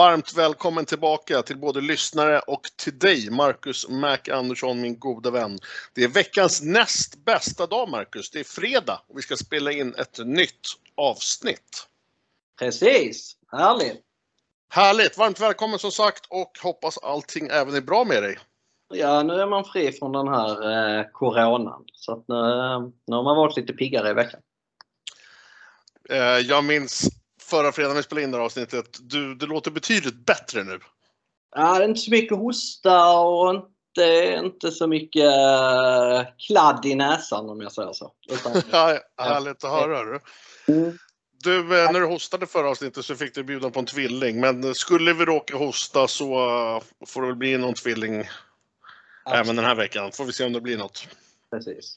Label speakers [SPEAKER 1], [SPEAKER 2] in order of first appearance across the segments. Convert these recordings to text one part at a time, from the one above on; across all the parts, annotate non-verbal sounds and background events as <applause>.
[SPEAKER 1] varmt välkommen tillbaka till både lyssnare och till dig, Marcus Mac Andersson, min goda vän. Det är veckans näst bästa dag, Marcus. Det är fredag och vi ska spela in ett nytt avsnitt.
[SPEAKER 2] Precis, härligt!
[SPEAKER 1] Härligt! Varmt välkommen som sagt och hoppas allting även är bra med dig.
[SPEAKER 2] Ja, nu är man fri från den här eh, coronan. Så att nu, nu har man varit lite piggare i veckan.
[SPEAKER 1] Eh, jag minns förra fredagen vi spelade in det här avsnittet. Du, det låter betydligt bättre nu.
[SPEAKER 2] Ja, det är inte så mycket hosta och inte, inte så mycket uh, kladd i näsan om jag säger så.
[SPEAKER 1] Utan, <laughs> ja, härligt att höra. Du. Mm. Du, eh, när du hostade förra avsnittet så fick du bjuda på en tvilling. Men skulle vi råka hosta så får det väl bli någon tvilling Absolut. även den här veckan. Får vi se om det blir något.
[SPEAKER 2] Precis.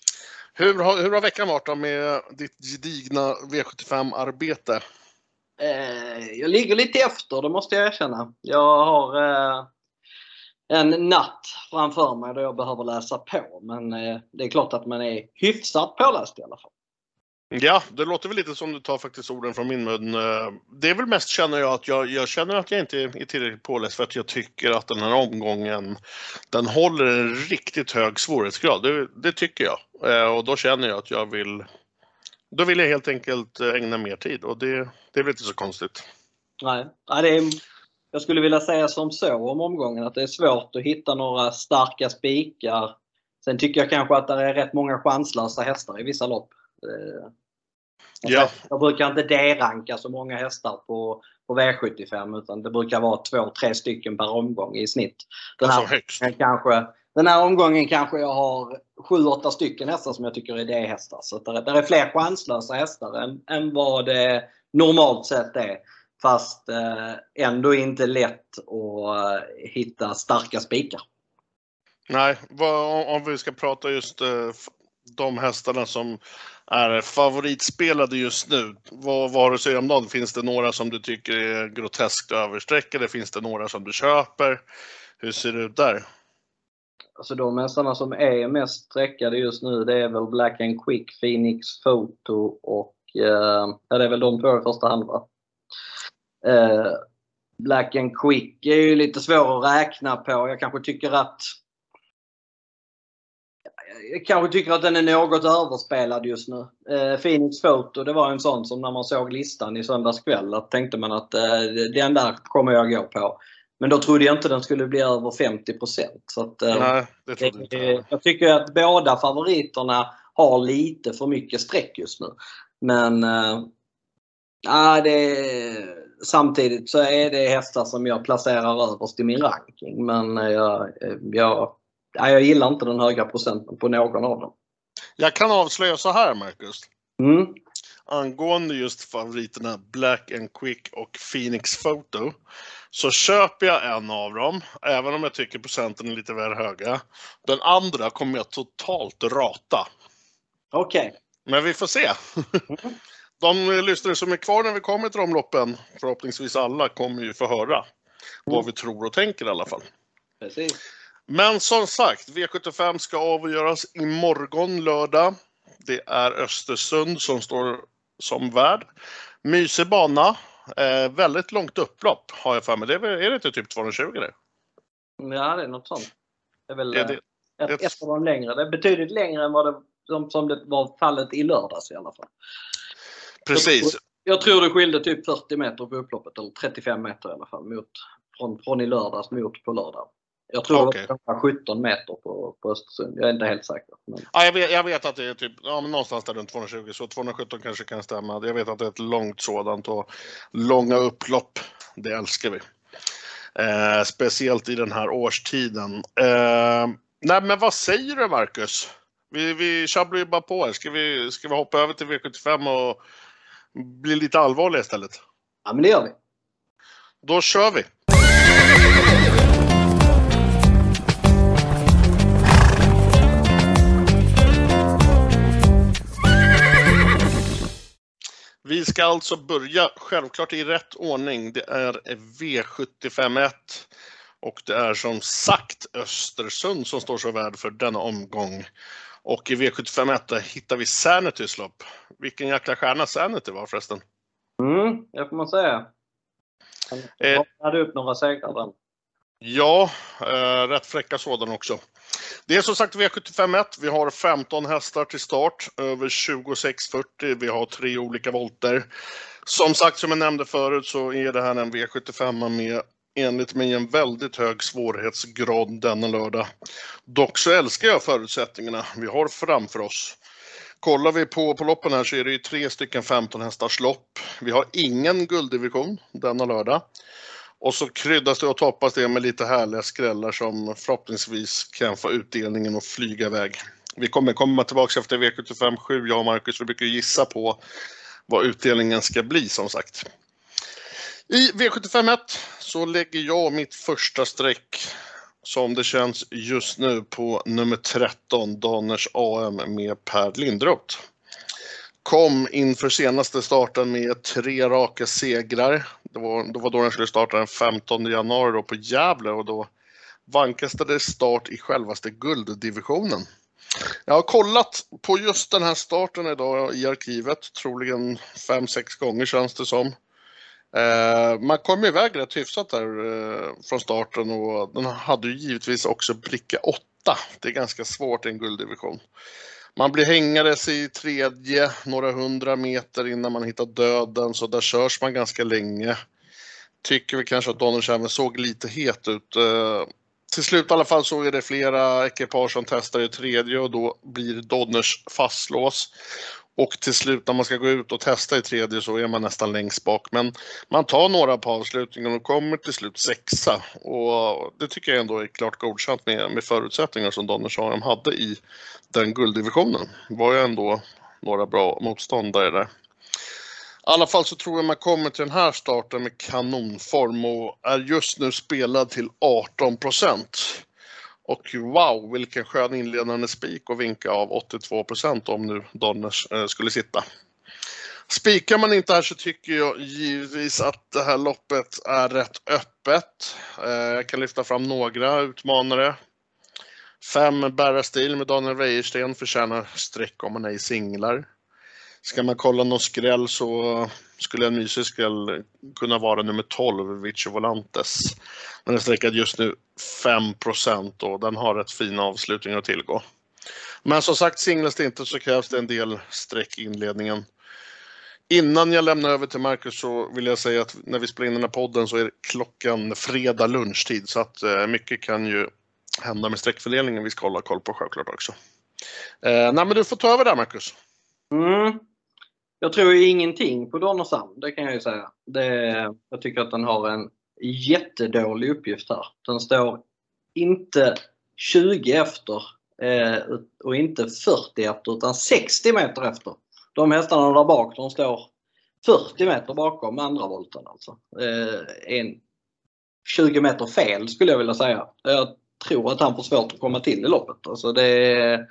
[SPEAKER 1] Hur har, hur har veckan varit då med ditt gedigna V75-arbete?
[SPEAKER 2] Eh, jag ligger lite efter, det måste jag erkänna. Jag har eh, en natt framför mig då jag behöver läsa på. Men eh, det är klart att man är hyfsat påläst i alla fall.
[SPEAKER 1] Ja, det låter väl lite som du tar faktiskt orden från min mun. Eh, det är väl mest känner jag att jag, jag känner att jag inte är tillräckligt påläst för att jag tycker att den här omgången den håller en riktigt hög svårighetsgrad. Det, det tycker jag. Eh, och då känner jag att jag vill då vill jag helt enkelt eh, ägna mer tid och det, det är väl inte så konstigt.
[SPEAKER 2] Nej, det är, jag skulle vilja säga som så om omgången att det är svårt att hitta några starka spikar. Sen tycker jag kanske att det är rätt många chanslösa hästar i vissa lopp. Eh, ja. Jag brukar inte D-ranka så många hästar på, på V75 utan det brukar vara två, tre stycken per omgång i snitt.
[SPEAKER 1] Den här, alltså
[SPEAKER 2] kanske, den här omgången kanske jag har 7-8 stycken hästar som jag tycker är D-hästar. Så det är, är fler chanslösa hästar än, än vad det normalt sett är. Fast eh, ändå inte lätt att eh, hitta starka spikar.
[SPEAKER 1] Nej, vad, om vi ska prata just eh, de hästarna som är favoritspelade just nu. Vad, vad har du att säga om dem? Finns det några som du tycker är groteskt överstreckade? Finns det några som du köper? Hur ser det ut där?
[SPEAKER 2] Alltså de hästarna som är mest sträckade just nu det är väl Black and Quick, Phoenix Photo och eh, ja, det är väl de två i första hand va? Eh, Black and Quick är ju lite svår att räkna på. Jag kanske tycker att jag kanske tycker att den är något överspelad just nu. Eh, Phoenix Photo, det var en sån som när man såg listan i söndags kväll, att tänkte man att eh, den där kommer jag gå på. Men då trodde jag inte den skulle bli över 50 så att,
[SPEAKER 1] eh, Nej, det trodde inte jag.
[SPEAKER 2] Jag tycker att båda favoriterna har lite för mycket streck just nu. Men äh, det, samtidigt så är det hästar som jag placerar överst i min ranking. Men jag, jag, jag gillar inte den höga procenten på någon av dem.
[SPEAKER 1] Jag kan avslöja så här Marcus.
[SPEAKER 2] Mm.
[SPEAKER 1] Angående just favoriterna Black and Quick och Phoenix Photo så köper jag en av dem, även om jag tycker procenten är lite väl höga. Den andra kommer jag totalt rata.
[SPEAKER 2] Okej. Okay.
[SPEAKER 1] Men vi får se. De lyssnare som är kvar när vi kommer till de loppen, förhoppningsvis alla, kommer ju få höra mm. vad vi tror och tänker i alla fall.
[SPEAKER 2] Precis.
[SPEAKER 1] Men som sagt, V75 ska avgöras imorgon lördag. Det är Östersund som står som värd. Mysig bana. Eh, väldigt långt upplopp har jag för mig. Det är, är det inte typ 220 det?
[SPEAKER 2] Ja, det är något sånt. Det är väl är det, ett, ett, ett av de längre. Det är betydligt längre än vad det, som, som det var fallet i lördags i alla fall.
[SPEAKER 1] Precis.
[SPEAKER 2] Jag, jag tror det skilde typ 40 meter på upploppet, eller 35 meter i alla fall, mot, från, från i lördags mot på lördag. Jag tror okay. det var 17 meter på, på Östersund. Jag är inte helt säker.
[SPEAKER 1] Men... Ja, jag, vet, jag vet att det är typ, ja, men någonstans där runt 220, så 217 kanske kan stämma. Jag vet att det är ett långt sådant och långa upplopp, det älskar vi. Eh, speciellt i den här årstiden. Eh, nej, men vad säger du Marcus? Vi, vi tjabblar ju bara på här. Ska vi, ska vi hoppa över till V75 och bli lite allvarliga istället?
[SPEAKER 2] Ja, men det gör vi.
[SPEAKER 1] Då kör vi! Vi ska alltså börja självklart i rätt ordning. Det är V751 och det är som sagt Östersund som står så värd för denna omgång. Och i V751 hittar vi Sanitys lopp. Vilken jäkla stjärna Sanity var förresten.
[SPEAKER 2] Mm, det får man säga. Han hade upp några segrar där.
[SPEAKER 1] Ja, eh, rätt fräcka sådana också. Det är som sagt V751. Vi har 15 hästar till start, över 2640. Vi har tre olika volter. Som sagt, som jag nämnde förut så är det här en V75 med enligt mig en väldigt hög svårighetsgrad denna lördag. Dock så älskar jag förutsättningarna vi har framför oss. Kollar vi på, på loppen här så är det ju tre stycken 15 hästars lopp. Vi har ingen gulddivision denna lördag. Och så kryddas det och toppas det med lite härliga skrällar som förhoppningsvis kan få utdelningen att flyga iväg. Vi kommer komma tillbaka efter V75 7, jag och Marcus, vi brukar gissa på vad utdelningen ska bli som sagt. I V751 så lägger jag mitt första streck som det känns just nu på nummer 13, Danners AM med Per Lindroth. Kom inför senaste starten med tre raka segrar. Det var, det var då den skulle starta den 15 januari då på Gävle och då vankades det start i självaste gulddivisionen. Jag har kollat på just den här starten idag i arkivet, troligen 5-6 gånger känns det som. Eh, man kom iväg rätt hyfsat där eh, från starten och den hade ju givetvis också bricka 8. Det är ganska svårt i en gulddivision. Man blir hängandes i tredje några hundra meter innan man hittar döden så där körs man ganska länge. Tycker vi kanske att Donald även såg lite het ut. Eh, till slut i alla fall så är det flera ekipage som testar i tredje och då blir Donners fastlås. Och till slut när man ska gå ut och testa i tredje så är man nästan längst bak. Men man tar några på avslutningen och kommer till slut sexa. Och det tycker jag ändå är klart godkänt med, med förutsättningar som Donners hade i den gulddivisionen. Det var ju ändå några bra motståndare där. I alla fall så tror jag man kommer till den här starten med kanonform och är just nu spelad till 18 procent. Och wow, vilken skön inledande spik och vinka av 82 procent om nu Donners eh, skulle sitta. Spikar man inte här så tycker jag givetvis att det här loppet är rätt öppet. Eh, jag kan lyfta fram några utmanare. Fem Berra Stil med Daniel Wäjersten förtjänar streck om man är i singlar. Ska man kolla någon skräll så skulle en mysig skräll kunna vara nummer 12, Vici Volantes. Den är sträckad just nu 5 och den har rätt fina avslutningar att tillgå. Men som sagt, singlas det inte så krävs det en del streck i inledningen. Innan jag lämnar över till Marcus så vill jag säga att när vi spelar in den här podden så är klockan fredag lunchtid så att eh, mycket kan ju hända med streckfördelningen vi ska hålla koll på självklart också. Eh, nej men du får ta över där Marcus.
[SPEAKER 2] Mm. Jag tror ju ingenting på Donnershamn, det kan jag ju säga. Det, jag tycker att den har en jättedålig uppgift här. Den står inte 20 efter eh, och inte 40 efter utan 60 meter efter. De hästarna där bak de står 40 meter bakom andra volten alltså. Eh, en 20 meter fel skulle jag vilja säga. Jag tror att han får svårt att komma till i loppet. Alltså det,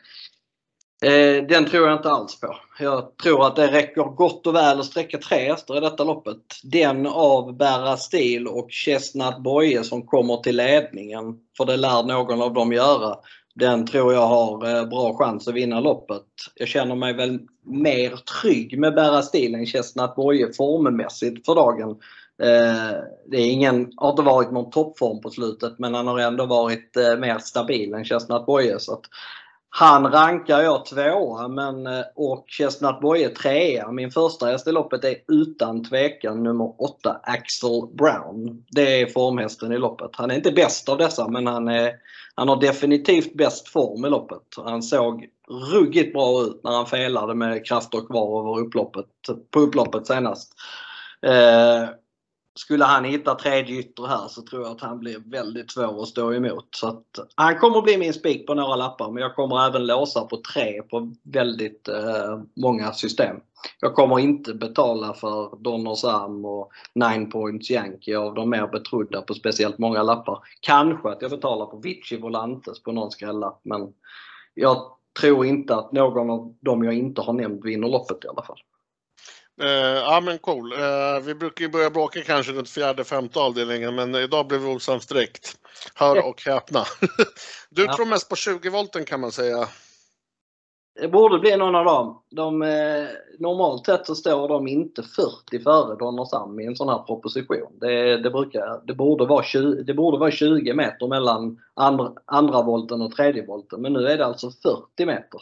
[SPEAKER 2] Eh, den tror jag inte alls på. Jag tror att det räcker gott och väl att sträcka tre hästar i detta loppet. Den av Berra Stil och Chestnut Boye som kommer till ledningen, för det lär någon av dem göra. Den tror jag har eh, bra chans att vinna loppet. Jag känner mig väl mer trygg med Berra Stil än Chestnut Boye formmässigt för dagen. Eh, det är ingen, har inte varit någon toppform på slutet men han har ändå varit eh, mer stabil än Chestnut Boye. Så att han rankar jag tvåa men, eh, och Chestnut Boye trea. Min första häst i loppet är utan tvekan nummer 8 Axel Brown. Det är formhästen i loppet. Han är inte bäst av dessa men han, är, han har definitivt bäst form i loppet. Han såg ruggigt bra ut när han felade med krafter kvar över upploppet, på upploppet senast. Eh, skulle han hitta tredje ytter här så tror jag att han blir väldigt svår att stå emot. Så att, han kommer att bli min spik på några lappar men jag kommer även låsa på tre på väldigt eh, många system. Jag kommer inte betala för Donners Arm och Nine Points Yankee av de mer betrodda på speciellt många lappar. Kanske att jag betalar på Vici Volantes på någon skrällapp men jag tror inte att någon av dem jag inte har nämnt vinner loppet i alla fall.
[SPEAKER 1] Uh, ja men cool. Uh, vi brukar ju börja bråka kanske runt fjärde, femte avdelningen men idag blev vi osams direkt. Hör och häpna. <laughs> du ja. tror mest på 20 volten kan man säga.
[SPEAKER 2] Det borde bli någon av dem. De, eh, normalt sett så står de inte 40 före Donnershamn i en sån här proposition. Det, det, brukar, det, borde vara 20, det borde vara 20 meter mellan andra, andra volten och tredje volten. Men nu är det alltså 40 meter.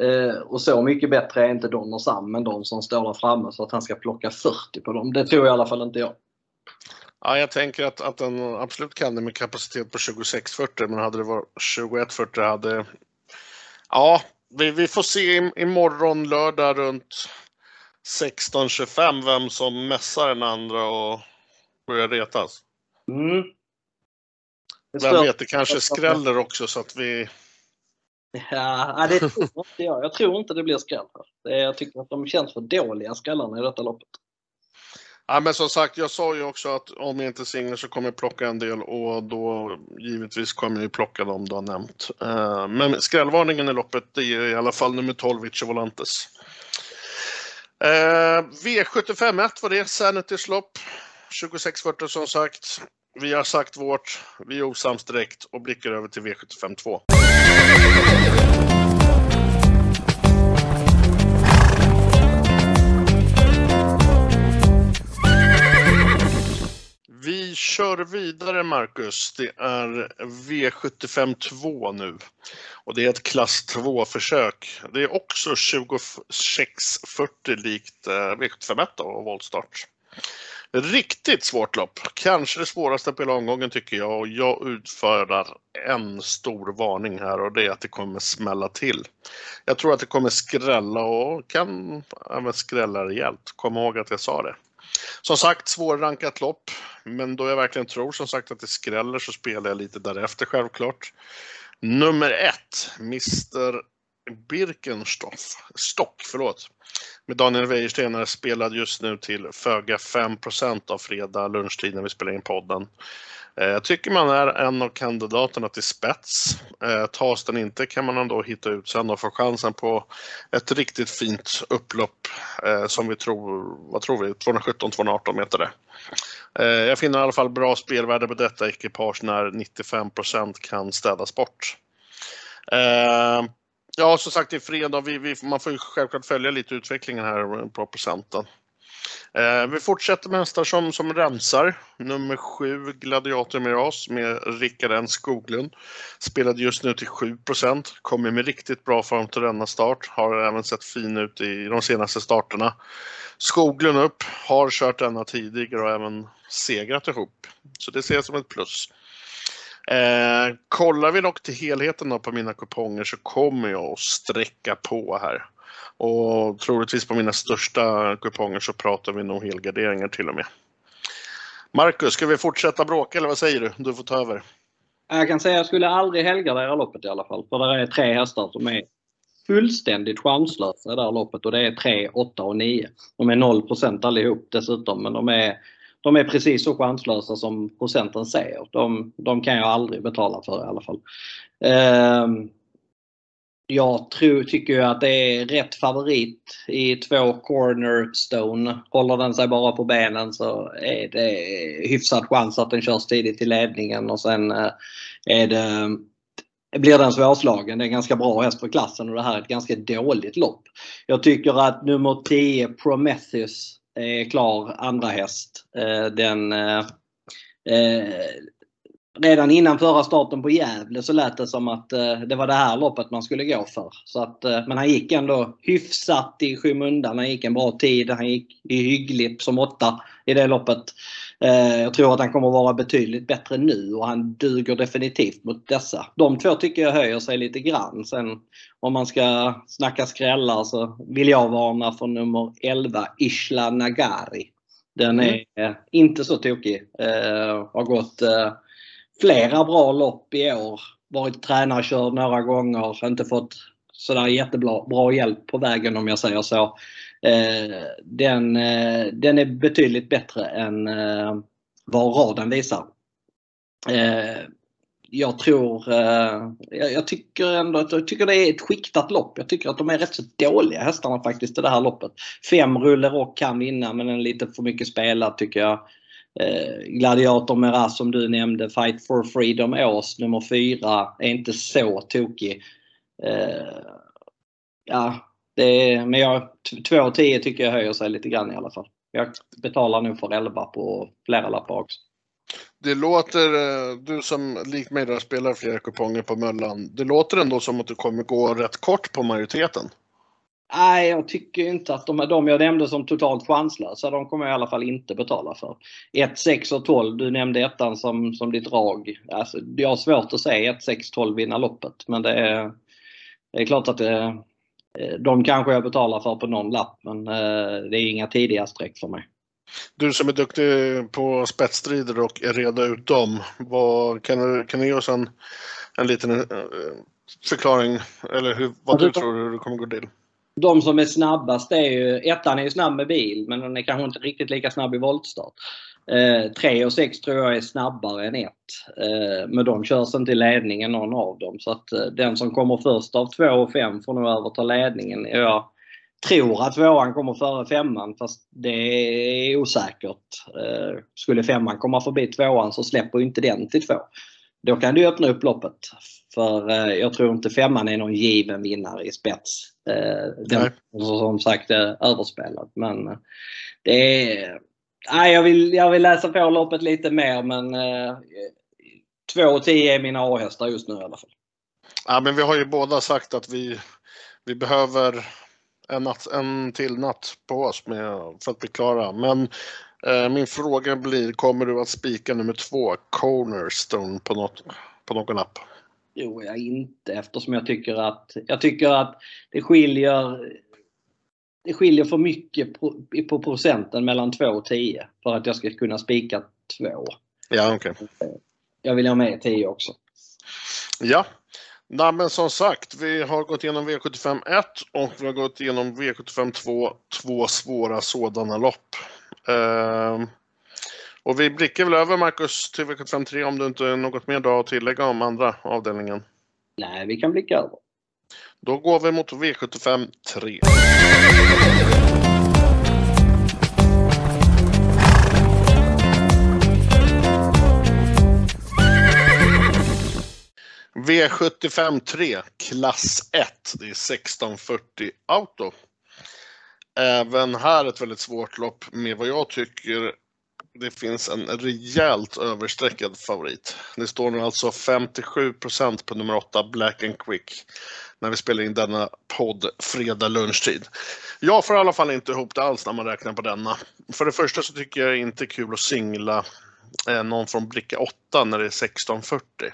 [SPEAKER 2] Eh, och så mycket bättre är inte Donnershamn än de som står där framme så att han ska plocka 40 på dem. Det tror i alla fall inte jag.
[SPEAKER 1] Ja, jag tänker att, att den absolut kan det med kapacitet på 2640 men hade det varit 2140 hade... Ja, vi, vi får se imorgon lördag runt 16.25 vem som mässar den andra och börjar retas.
[SPEAKER 2] Mm.
[SPEAKER 1] Vem vet, det kanske skräller också så att vi...
[SPEAKER 2] Ja, det tror inte jag. Jag tror inte det blir skräll. Jag tycker att de känns för dåliga skrällarna i detta loppet.
[SPEAKER 1] Ja, men som sagt, jag sa ju också att om jag inte singlar så kommer jag plocka en del och då givetvis kommer jag plocka dem du har nämnt. Eh, men skrällvarningen i loppet det är i alla fall nummer 12, Vice Volantes. Eh, V751 var det, Sanitys lopp. 2640 som sagt. Vi har sagt vårt, vi är osams direkt och blickar över till V75 2. Vi kör vidare Marcus. Det är V75 2 nu. Och det är ett klass 2-försök. Det är också 2640 likt eh, V75 1 och voltstart. Riktigt svårt lopp. Kanske det svåraste på hela omgången tycker jag och jag utfärdar en stor varning här och det är att det kommer smälla till. Jag tror att det kommer skrälla och kan även skrälla rejält. Kom ihåg att jag sa det. Som sagt, svårrankat lopp. Men då jag verkligen tror som sagt att det skräller så spelar jag lite därefter självklart. Nummer ett, Mr Birkenstock, Stock, förlåt. Med Daniel Wäjersten är spelad just nu till föga 5 av fredag lunchtid när vi spelar in podden. Eh, jag tycker man är en av kandidaterna till spets. Eh, tas den inte kan man ändå hitta ut sen och få chansen på ett riktigt fint upplopp eh, som vi tror, vad tror vi, 217-218 meter det. Jag finner i alla fall bra spelvärde på detta ekipage när 95% kan städas bort. Ja, som sagt, det är fredag. Vi, vi, man får ju självklart följa lite utvecklingen här på procenten. Eh, vi fortsätter med hästar som, som rensar. Nummer 7 Gladiator Miras med Rickard N Skoglund. Spelade just nu till 7% Kommer med riktigt bra form till denna start. Har även sett fin ut i de senaste starterna. Skoglund upp, har kört denna tidigare och även segrat ihop. Så det ser jag som ett plus. Eh, kollar vi dock till helheten då på mina kuponger så kommer jag att sträcka på här. Och troligtvis på mina största kuponger så pratar vi nog helgarderingar till och med. Marcus, ska vi fortsätta bråka eller vad säger du? Du får ta över.
[SPEAKER 2] Jag kan säga att jag skulle aldrig helgardera loppet i alla fall. För det är tre hästar som är fullständigt chanslösa i det här loppet och det är 3, 8 och 9. De är 0% allihop dessutom men de är, de är precis så chanslösa som procenten säger. De, de kan jag aldrig betala för i alla fall. Eh, jag tror, tycker att det är rätt favorit i två cornerstone. Håller den sig bara på benen så är det hyfsad chans att den körs tidigt i ledningen och sen eh, är det, blir den svårslagen. Det är en ganska bra häst för klassen och det här är ett ganska dåligt lopp. Jag tycker att nummer 10 Prometheus är klar andra häst. Eh, den eh, redan innan förra starten på Gävle så lät det som att det var det här loppet man skulle gå för. Så att, men han gick ändå hyfsat i skymundan. Han gick en bra tid. Han gick hyggligt som åtta i det loppet. Eh, jag tror att han kommer vara betydligt bättre nu och han duger definitivt mot dessa. De två tycker jag höjer sig lite grann. Sen om man ska snacka skrällar så vill jag varna för nummer 11 Ishla Nagari. Den är mm. inte så tokig. har gått flera bra lopp i år. Varit tränarkörd några gånger, inte fått sådär jättebra bra hjälp på vägen om jag säger så. Eh, den, eh, den är betydligt bättre än eh, vad raden visar. Eh, jag tror, eh, jag tycker ändå att jag tycker det är ett skiktat lopp. Jag tycker att de är rätt så dåliga hästarna faktiskt i det här loppet. Fem Ruller och kan vinna men en lite för mycket spelad tycker jag. Gladiator Meras som du nämnde, Fight for Freedom Ås nummer 4 är inte så tokig. Ja, är, men jag, 2,10 tycker jag höjer sig lite grann i alla fall. Jag betalar nog för 11 på flera lappar också.
[SPEAKER 1] Det låter, eh, du som likt mig då spelar flera kuponger på Möllan, det låter ändå som att du kommer gå rätt kort på majoriteten.
[SPEAKER 2] Nej, jag tycker inte att de, de jag nämnde som totalt chanslösa, de kommer jag i alla fall inte betala för. 1, 6 och 12, du nämnde ettan som, som ditt drag. Alltså, jag har svårt att se 1, 6, 12 vinna loppet. Men det är, det är klart att det, de kanske jag betalar för på någon lapp, men eh, det är inga tidiga streck för mig.
[SPEAKER 1] Du som är duktig på spetsstrider och reda ut dem, vad, kan, du, kan du ge oss en, en liten uh, förklaring, eller hur, vad du tror hur det kommer gå till?
[SPEAKER 2] De som är snabbast är ju, ettan är ju snabb med bil men den är kanske inte riktigt lika snabb i voltstart. 3 eh, och 6 tror jag är snabbare än 1. Eh, men de körs inte i ledningen någon av dem. Så att eh, den som kommer först av 2 och 5 får nog överta ledningen. Jag tror att tvåan kommer före femman fast det är osäkert. Eh, skulle femman komma förbi tvåan så släpper inte den till två. Då kan du öppna upp loppet. För eh, jag tror inte femman är någon given vinnare i spets. Eh, den är som sagt överspelad. Men det är... Nej, jag vill, jag vill läsa på loppet lite mer men eh, 2 och 10 är mina A-hästar just nu i alla fall.
[SPEAKER 1] Ja, men vi har ju båda sagt att vi, vi behöver en, natt, en till natt på oss med, för att bli klara. Men eh, min fråga blir, kommer du att spika nummer två, Cornerstone, på, något, på någon app?
[SPEAKER 2] Jo, jag inte eftersom jag tycker att, jag tycker att det skiljer det skiljer för mycket på, på procenten mellan 2 och 10 för att jag ska kunna spika 2.
[SPEAKER 1] Ja, okej. Okay.
[SPEAKER 2] Jag vill ha med 10 också.
[SPEAKER 1] Ja, Nej, men som sagt, vi har gått igenom V75 1 och vi har gått igenom V75 2, två svåra sådana lopp. Uh, och vi blickar väl över, Marcus, till V75 3 om du inte har något mer att tillägga om andra avdelningen?
[SPEAKER 2] Nej, vi kan blicka över.
[SPEAKER 1] Då går vi mot V75 3. V75 3, klass 1. Det är 1640 Auto. Även här ett väldigt svårt lopp med vad jag tycker det finns en rejält överstreckad favorit. Det står nu alltså 57% på nummer 8 Black and Quick när vi spelar in denna podd fredag lunchtid. Jag får i alla fall inte ihop det alls när man räknar på denna. För det första så tycker jag det är inte kul att singla eh, någon från bricka 8 när det är 1640.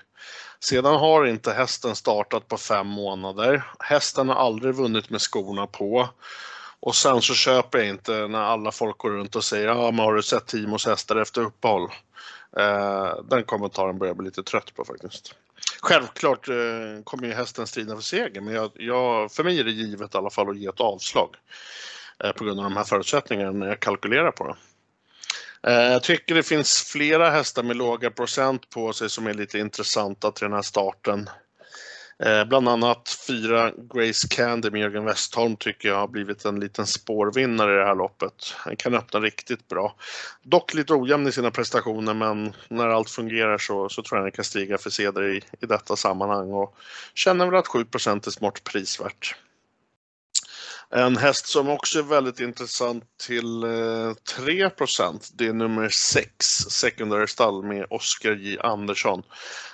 [SPEAKER 1] Sedan har inte hästen startat på fem månader. Hästen har aldrig vunnit med skorna på. Och sen så köper jag inte när alla folk går runt och säger ja men har du sett Timos hästar efter uppehåll? Eh, den kommentaren börjar jag bli lite trött på faktiskt. Självklart eh, kommer ju hästen strida för seger men jag, jag, för mig är det givet i alla fall att ge ett avslag. Eh, på grund av de här förutsättningarna när jag kalkylerar på det. Eh, jag tycker det finns flera hästar med låga procent på sig som är lite intressanta till den här starten. Eh, bland annat fyra Grace Candy med Jörgen Westholm tycker jag har blivit en liten spårvinnare i det här loppet. Han kan öppna riktigt bra. Dock lite ojämn i sina prestationer men när allt fungerar så, så tror jag han kan stiga för seder i, i detta sammanhang och känner väl att 7% är smart prisvärt. En häst som också är väldigt intressant till eh, 3 det är nummer 6, Secondary Stall med Oskar J Andersson.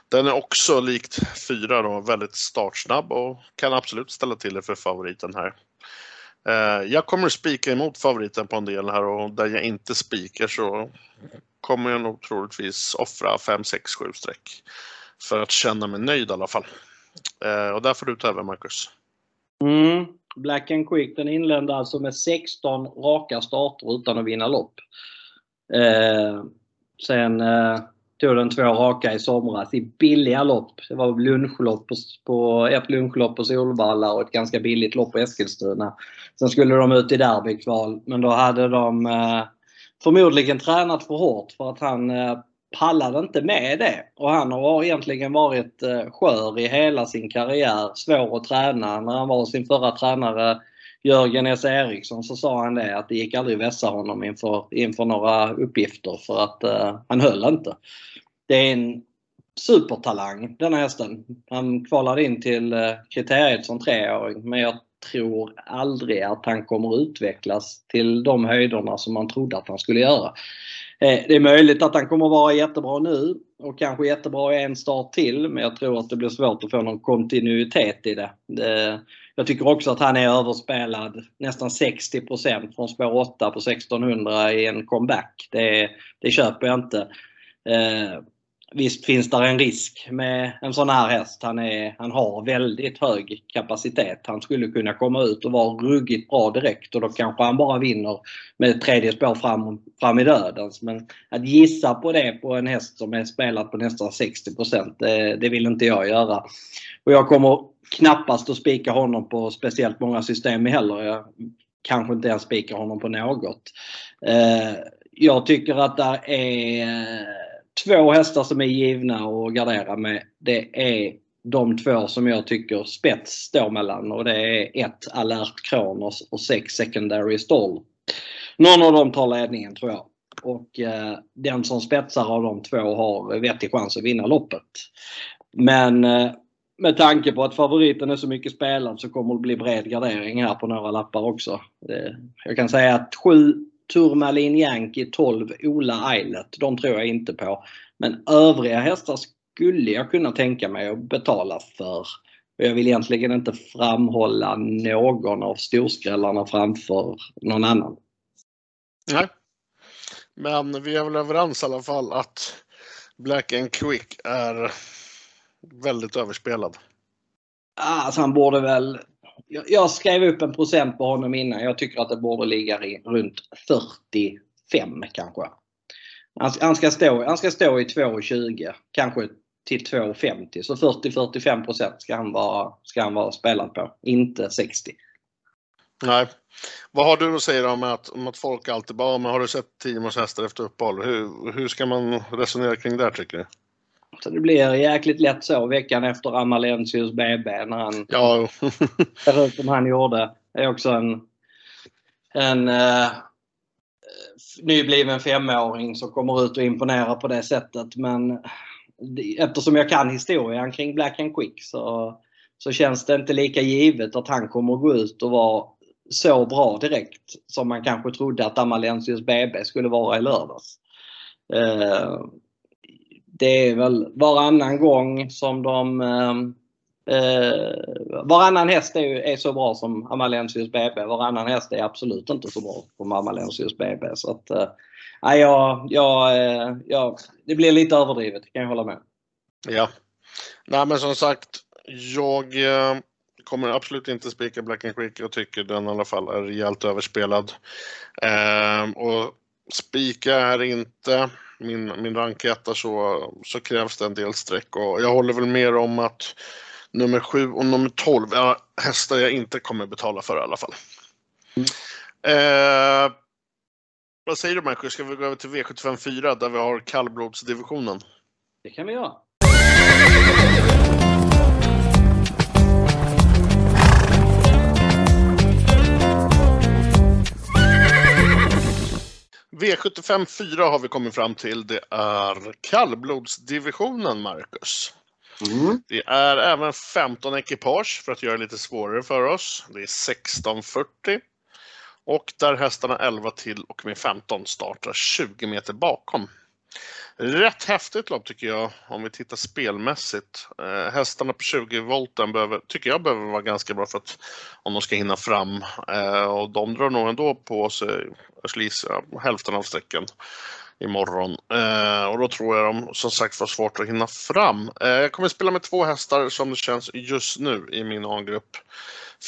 [SPEAKER 1] Den är också likt 4 då, väldigt startsnabb och kan absolut ställa till det för favoriten här. Eh, jag kommer att spika emot favoriten på en del här och där jag inte spikar så kommer jag nog troligtvis offra 5, 6, 7 streck. För att känna mig nöjd i alla fall. Eh, och där får du ta över Marcus.
[SPEAKER 2] Mm. Black and Quick den inledde alltså med 16 raka starter utan att vinna lopp. Eh, sen eh, tog den två raka i somras i billiga lopp. Det var lunchlopp på, på, ett lunchlopp på Solvalla och ett ganska billigt lopp på Eskilstuna. Sen skulle de ut i derbykval men då hade de eh, förmodligen tränat för hårt för att han eh, pallade inte med det. Och han har egentligen varit eh, skör i hela sin karriär. Svår att träna. När han var sin förra tränare Jörgen S. Eriksson så sa han det att det gick aldrig att vässa honom inför, inför några uppgifter för att uh, han höll inte. Det är en supertalang den hästen. Han kvalade in till uh, kriteriet som treåring men jag tror aldrig att han kommer utvecklas till de höjderna som man trodde att han skulle göra. Eh, det är möjligt att han kommer vara jättebra nu och kanske jättebra i en start till men jag tror att det blir svårt att få någon kontinuitet i det. Jag tycker också att han är överspelad nästan 60% från spår 8 på 1600 i en comeback. Det, det köper jag inte. Eh, Visst finns det en risk med en sån här häst. Han, är, han har väldigt hög kapacitet. Han skulle kunna komma ut och vara ruggigt bra direkt och då kanske han bara vinner med ett tredje spår fram, fram i dödens. Men att gissa på det på en häst som är spelad på nästan 60 det, det vill inte jag göra. Och jag kommer knappast att spika honom på speciellt många system heller. Jag kanske inte ens spikar honom på något. Eh, jag tycker att det är två hästar som är givna att gardera med. Det är de två som jag tycker spets står mellan och det är ett alert Kronos och sex secondary stall. Någon av dem tar ledningen tror jag. Och eh, den som spetsar av de två har vettig chans att vinna loppet. Men eh, med tanke på att favoriten är så mycket spelad så kommer det bli bred gardering här på några lappar också. Eh, jag kan säga att 7 Turmalin Yankee 12 Ola Eilert, de tror jag inte på. Men övriga hästar skulle jag kunna tänka mig att betala för. Jag vill egentligen inte framhålla någon av storskrällarna framför någon annan.
[SPEAKER 1] Nej. Men vi är väl överens i alla fall att Black and Quick är väldigt överspelad.
[SPEAKER 2] Alltså han borde väl jag skrev upp en procent på honom innan. Jag tycker att det borde ligga runt 45 kanske. Han, ska, stå, han ska stå i 2,20 kanske till 2,50 så 40-45 procent ska han, vara, ska han vara spelad på, inte 60.
[SPEAKER 1] Nej. Vad har du att säga om att, om att folk alltid bara, men har du sett Timos hästar efter uppehåll? Hur, hur ska man resonera kring det tycker du?
[SPEAKER 2] Så det blir jäkligt lätt så veckan efter Amalensius BB när han
[SPEAKER 1] ja. <laughs>
[SPEAKER 2] ser ut som han gjorde. Det är också en, en uh, nybliven femåring som kommer ut och imponerar på det sättet. Men eftersom jag kan historien kring Black and Quick så, så känns det inte lika givet att han kommer gå ut och vara så bra direkt som man kanske trodde att Amalensius BB skulle vara i lördags. Uh, det är väl varannan gång som de ehm, eh, varannan häst är, är så bra som Amalensius BB. Varannan häst är absolut inte så bra som Amalensius BB. Så att, eh, ja, ja, ja, det blir lite överdrivet, kan jag hålla med.
[SPEAKER 1] Ja. Nej men som sagt, jag eh, kommer absolut inte spika Black and Creek. Jag tycker den i alla fall är rejält överspelad. Eh, och spika är inte min, min ranketta så, så krävs det en del streck och jag håller väl mer om att nummer 7 och nummer 12 är hästar jag inte kommer betala för i alla fall. Mm. Eh, vad säger du Marcus, ska vi gå över till V75 4 där vi har kallblodsdivisionen?
[SPEAKER 2] Det kan vi göra.
[SPEAKER 1] V75 4 har vi kommit fram till. Det är kallblodsdivisionen, Marcus. Mm. Det är även 15 ekipage för att göra det lite svårare för oss. Det är 1640. Och där hästarna 11 till och med 15 startar 20 meter bakom. Rätt häftigt lopp tycker jag om vi tittar spelmässigt. Eh, hästarna på 20 volten behöver, tycker jag behöver vara ganska bra för att om de ska hinna fram. Eh, och de drar nog ändå på sig, jag skulle gissa, hälften av sträckan imorgon. Eh, och då tror jag de som sagt får svårt att hinna fram. Eh, jag kommer spela med två hästar som det känns just nu i min A-grupp.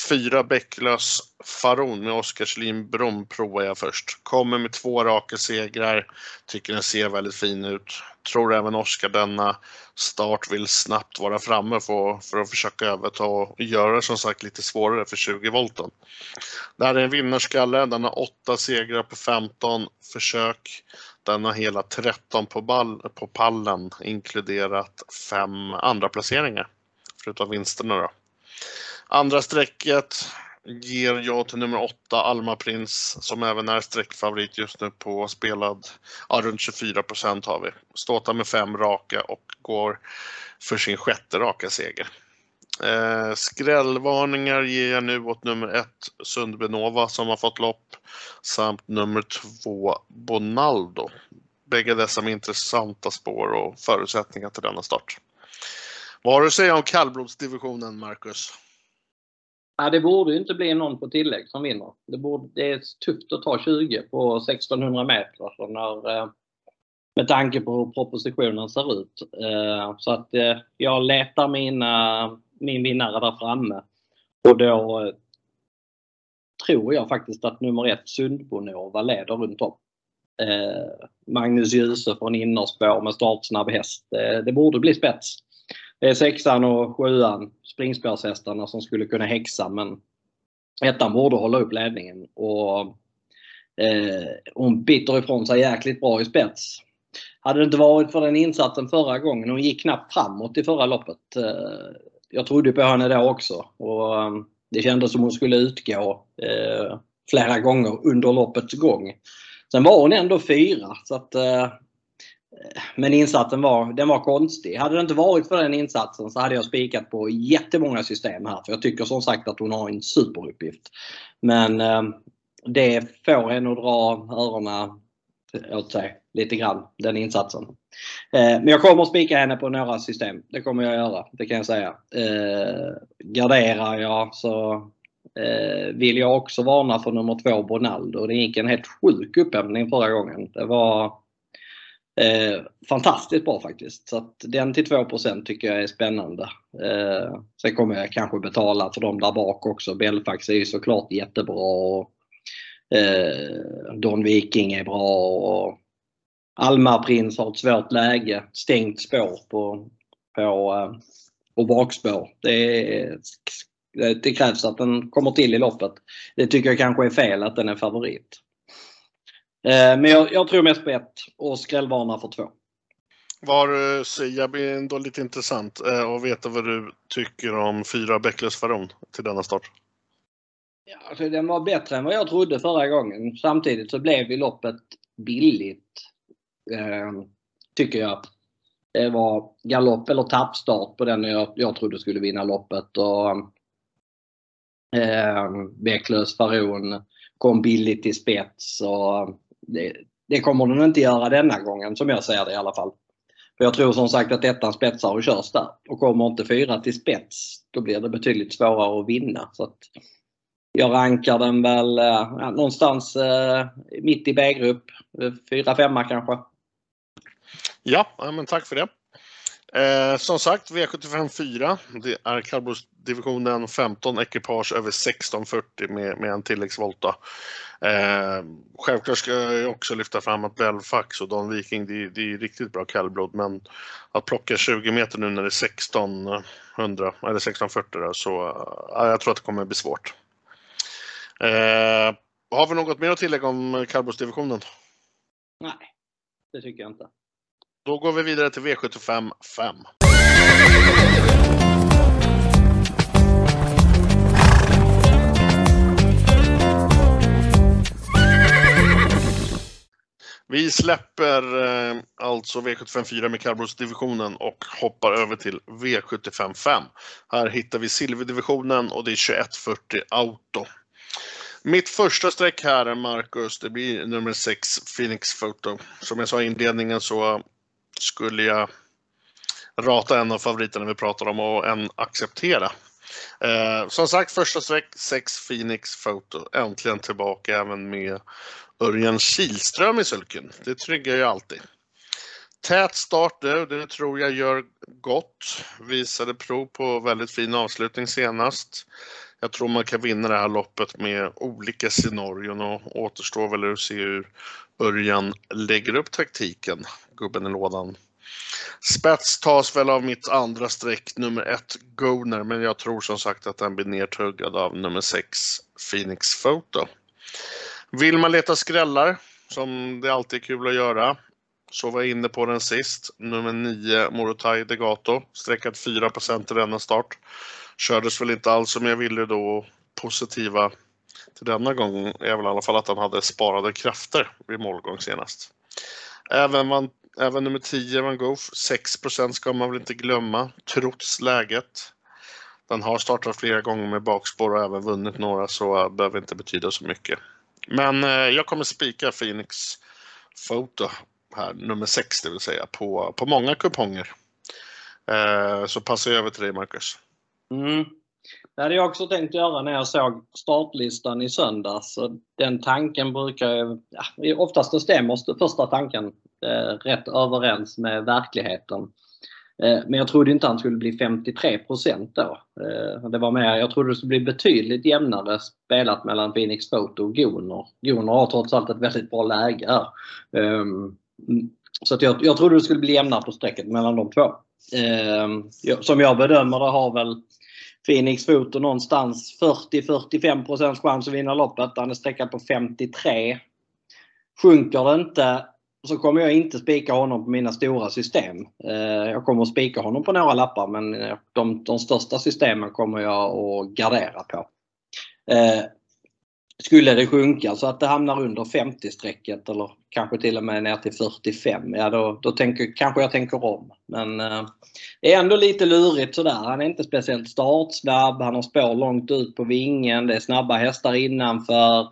[SPEAKER 1] Fyra Bäcklös Faron med Oskars Brom provar jag först. Kommer med två raka segrar. Tycker den ser väldigt fin ut. Tror även Oskar denna start vill snabbt vara framme för, för att försöka överta och göra det som sagt lite svårare för 20 volten. Det här är en vinnarskalle. Den har åtta segrar på 15 försök. Den har hela 13 på, ball, på pallen inkluderat fem andra placeringar förutom vinsterna då. Andra strecket ger jag till nummer 8 Alma Prins som även är streckfavorit just nu på spelad, ja runt 24 procent har vi. Ståtar med fem raka och går för sin sjätte raka seger. Eh, skrällvarningar ger jag nu åt nummer ett Sundbenova som har fått lopp samt nummer två Bonaldo. Bägge dessa med intressanta spår och förutsättningar till denna start. Vad har du att säga om kallblodsdivisionen, Marcus?
[SPEAKER 2] Ja, det borde inte bli någon på tillägg som vinner. Det, borde, det är tufft att ta 20 på 1600 meter. alltså när, eh, med tanke på hur propositionen ser ut. Eh, så att eh, jag letar mina, min vinnare där framme. Och då eh, tror jag faktiskt att nummer ett Sundbonova leder runt om. Eh, Magnus Djuse från innerspår med startsnabb häst. Eh, det borde bli spets. Det är sexan och sjuan, springspårshästarna, som skulle kunna häxa men ettan borde hålla upp ledningen. Och eh, hon biter ifrån sig jäkligt bra i spets. Hade det inte varit för den insatsen förra gången, hon gick knappt framåt i förra loppet. Eh, jag trodde på henne då också och um, det kändes som hon skulle utgå eh, flera gånger under loppets gång. Sen var hon ändå fyra så att eh, men insatsen var, den var konstig. Hade det inte varit för den insatsen så hade jag spikat på jättemånga system här. För jag tycker som sagt att hon har en superuppgift. Men eh, det får en att dra öronen åt sig lite grann, den insatsen. Eh, men jag kommer att spika henne på några system. Det kommer jag göra, det kan jag säga. Eh, garderar jag så eh, vill jag också varna för nummer två Bonaldo. Det gick en helt sjuk upphämtning förra gången. Det var Eh, fantastiskt bra faktiskt. Så att den till 2% tycker jag är spännande. Eh, sen kommer jag kanske betala för dem där bak också. Belfax är ju såklart jättebra. Och, eh, Don Viking är bra. Och Alma Prins har ett svårt läge. Stängt spår på, på, eh, på bakspår. Det, det krävs att den kommer till i loppet. Det tycker jag kanske är fel att den är favorit. Eh, men jag, jag, tror mest på ett och skrällvarnar för två.
[SPEAKER 1] Var, jag blir ändå lite intressant eh, att veta vad du tycker om fyra Bäcklös Faron till denna start.
[SPEAKER 2] Ja, alltså, den var bättre än vad jag trodde förra gången. Samtidigt så blev ju loppet billigt. Eh, tycker jag. Det var galopp eller tappstart på den jag, jag trodde skulle vinna loppet. Och, eh, Bäcklös Faron kom billigt till spets. Och, det, det kommer den inte göra denna gången som jag ser det i alla fall. För Jag tror som sagt att ettan spetsar och körs där. Och kommer inte fyra till spets då blir det betydligt svårare att vinna. Så att jag rankar den väl eh, någonstans eh, mitt i B-grupp. 4-5 eh, kanske.
[SPEAKER 1] Ja, men tack för det. Eh, som sagt, V75 4. Det är kallblodsdivisionen 15 ekipage över 1640 med, med en tilläggsvolta. Eh, självklart ska jag också lyfta fram att Belfax och Don Viking, det, det är riktigt bra kallblod, men att plocka 20 meter nu när det är 1600 eller 1640 där, så eh, jag tror att det kommer bli svårt. Eh, har vi något mer att tillägga om kallblodsdivisionen?
[SPEAKER 2] Nej, det tycker jag inte.
[SPEAKER 1] Då går vi vidare till V75 5. Vi släpper eh, alltså V75.4 med kallblodsdivisionen och hoppar över till V75.5. Här hittar vi silverdivisionen och det är 2140 Auto. Mitt första streck här, Marcus, det blir nummer 6 Phoenix Photo. Som jag sa i inledningen så skulle jag rata en av favoriterna vi pratar om och en acceptera. Eh, som sagt, första streck 6 Phoenix Photo. Äntligen tillbaka även med Örjan Kihlström i sulken. Det tryggar ju alltid. Tät start nu, det tror jag gör gott. Visade prov på väldigt fin avslutning senast. Jag tror man kan vinna det här loppet med olika scenarion och återstår väl att se hur Örjan lägger upp taktiken, gubben i lådan. Spets tas väl av mitt andra streck, nummer ett Goner, men jag tror som sagt att den blir nertuggad av nummer sex Phoenix Photo. Vill man leta skrällar, som det alltid är kul att göra, så var jag inne på den sist. Nummer 9 Morotai Degato, sträckat 4 i denna start. Kördes väl inte alls som jag ville då. Positiva till denna gång är väl i alla fall att han hade sparade krafter vid målgång senast. Även, van, även nummer 10 Van Gogh, 6% ska man väl inte glömma, trots läget. Den har startat flera gånger med bakspår och även vunnit några så behöver inte betyda så mycket. Men eh, jag kommer spika Phoenix Photo här, nummer 6 det vill säga, på, på många kuponger. Eh, så passar jag över till dig Marcus.
[SPEAKER 2] Mm. Det hade jag också tänkt göra när jag såg startlistan i söndags. Den tanken brukar ju, ja, oftast så stämmer första tanken eh, rätt överens med verkligheten. Eh, men jag trodde inte han skulle bli 53 då. Eh, det var mer, jag trodde det skulle bli betydligt jämnare spelat mellan Phoenix Photo och Gunor. Gunor har trots allt ett väldigt bra läge här. Ehm, så att jag, jag trodde det skulle bli jämnare på strecket mellan de två. Ehm, som jag bedömer det har väl Phoenix Foto någonstans 40-45 chans att vinna loppet. Han är sträckad på 53. Sjunker det inte så kommer jag inte spika honom på mina stora system. Eh, jag kommer att spika honom på några lappar men de, de största systemen kommer jag att gardera på. Eh, skulle det sjunka så att det hamnar under 50-strecket eller kanske till och med ner till 45, ja då, då tänker, kanske jag tänker om. Men eh, det är ändå lite lurigt sådär. Han är inte speciellt startsnabb, han har spår långt ut på vingen, det är snabba hästar innanför.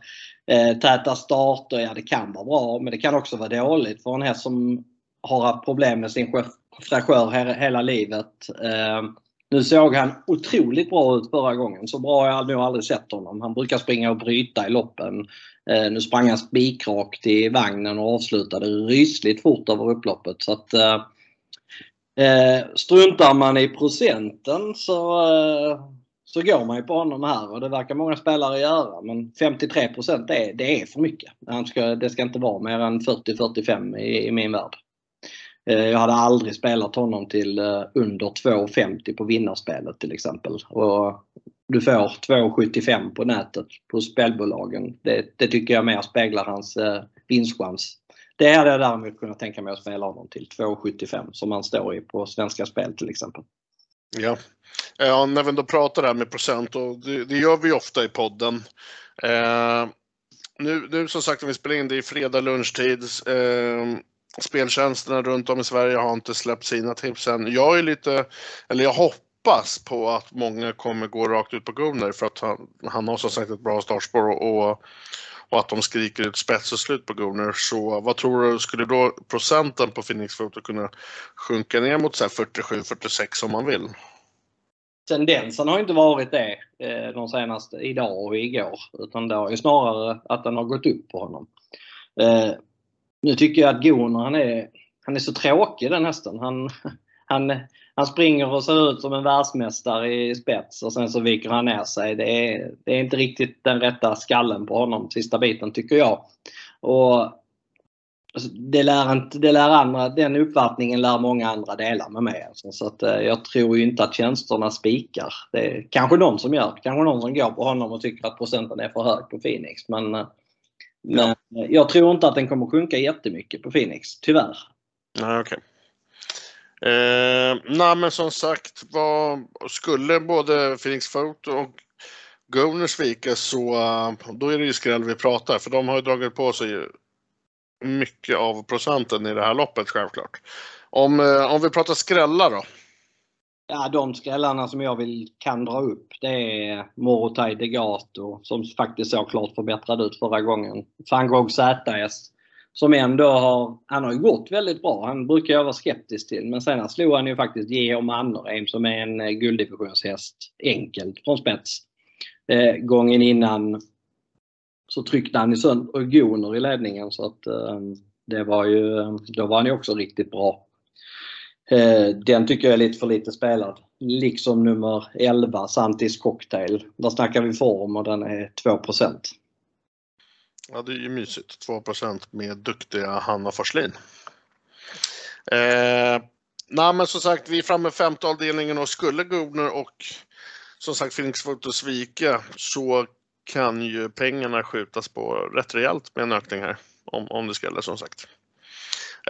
[SPEAKER 2] Eh, täta starter, ja det kan vara bra men det kan också vara dåligt för en häst som har haft problem med sin fräschör hela livet. Eh, nu såg han otroligt bra ut förra gången. Så bra har jag nog aldrig sett honom. Han brukar springa och bryta i loppen. Eh, nu sprang han spikrakt i vagnen och avslutade rysligt fort över upploppet. Så att, eh, eh, struntar man i procenten så, eh, så går man ju på honom här och det verkar många spelare göra. Men 53 det, det är för mycket. Han ska, det ska inte vara mer än 40-45 i, i min värld. Eh, jag hade aldrig spelat honom till eh, under 2,50 på vinnarspelet till exempel. Och du får 2,75 på nätet på spelbolagen. Det, det, tycker jag mer speglar hans eh, vinstchans. Det hade jag däremot kunnat tänka mig att spela honom till 2,75 som han står i på Svenska Spel till exempel.
[SPEAKER 1] Ja, ja när vi då pratar här med procent och det, det gör vi ofta i podden. Eh, nu, nu som sagt när vi spelar in det i fredag lunchtid. Eh, speltjänsterna runt om i Sverige har inte släppt sina tips än. Jag är lite, eller jag hoppas på att många kommer gå rakt ut på Gunnar för att han, han har som sagt ett bra startspår och, och att de skriker ut spets och slut på Gunnar. Så vad tror du, skulle då procenten på Phoenix Photo kunna sjunka ner mot 47-46 om man vill?
[SPEAKER 2] Tendensen har inte varit det eh, de senaste, idag och igår. Utan det har ju snarare att den har gått upp på honom. Eh, nu tycker jag att Gunnar, han är, han är så tråkig den hästen. Han, han, han springer och ser ut som en världsmästare i spets och sen så viker han ner sig. Det är, det är inte riktigt den rätta skallen på honom sista biten tycker jag. Och alltså, det lär inte, det lär andra, den uppfattningen lär många andra dela med mig. Alltså. Så att, eh, jag tror ju inte att tjänsterna spikar. Det är kanske någon som gör. Kanske någon som går på honom och tycker att procenten är för hög på Phoenix. Men eh, men ja. jag tror inte att den kommer sjunka jättemycket på Phoenix, tyvärr.
[SPEAKER 1] Nej, okej. Okay. Eh, nej, men som sagt, vad, skulle både Phoenix Photo och Governors vika så uh, då är det ju skräll vi pratar för de har ju dragit på sig mycket av procenten i det här loppet självklart. Om, uh, om vi pratar skrällar då?
[SPEAKER 2] Ja, de skrällarna som jag vill kan dra upp det är Morotai Degato som faktiskt såg klart förbättrad ut förra gången. Van Gogh ZS som ändå har, han har ju gått väldigt bra. Han brukar jag vara skeptisk till men sen slog han ju faktiskt Georg Mannerheim som är en eh, gulddivisionshäst enkelt från spets. Eh, gången innan så tryckte han i sönder Goner i ledningen så att eh, det var ju, eh, då var han ju också riktigt bra. Eh, den tycker jag är lite för lite spelad. Liksom nummer 11, Santis Cocktail. Där snackar vi form och den är 2%
[SPEAKER 1] Ja, det är ju mysigt. 2% med duktiga Hanna Forslin. Eh, nej, men som sagt, vi är framme med femte avdelningen och skulle Gubner och som sagt Phoenix Photo svika så kan ju pengarna skjutas på rätt rejält med en ökning här. Om, om det skulle som sagt.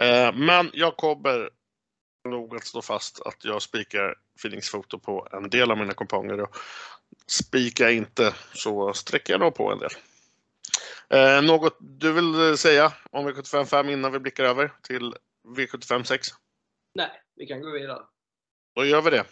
[SPEAKER 1] Eh, men jag kommer nog att stå fast att jag spikar Feelings Foto på en del av mina kuponger. Och spikar inte så sträcker jag nog på en del. Eh, något du vill säga om V75 5 innan vi blickar över till V75 6?
[SPEAKER 2] Nej, vi kan gå vidare.
[SPEAKER 1] Då gör vi det.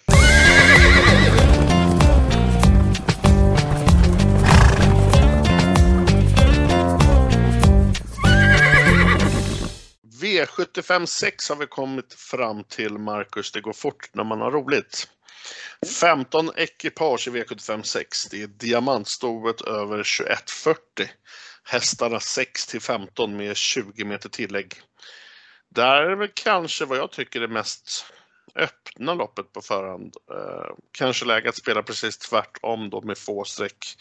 [SPEAKER 1] V75 har vi kommit fram till, Marcus. Det går fort när man har roligt. 15 ekipage i V75 6. Det är diamantstovet över 2140. Hästarna 6 till 15 med 20 meter tillägg. Där är väl kanske vad jag tycker är mest öppna loppet på förhand. Eh, kanske läge att spela precis tvärtom då med få streck.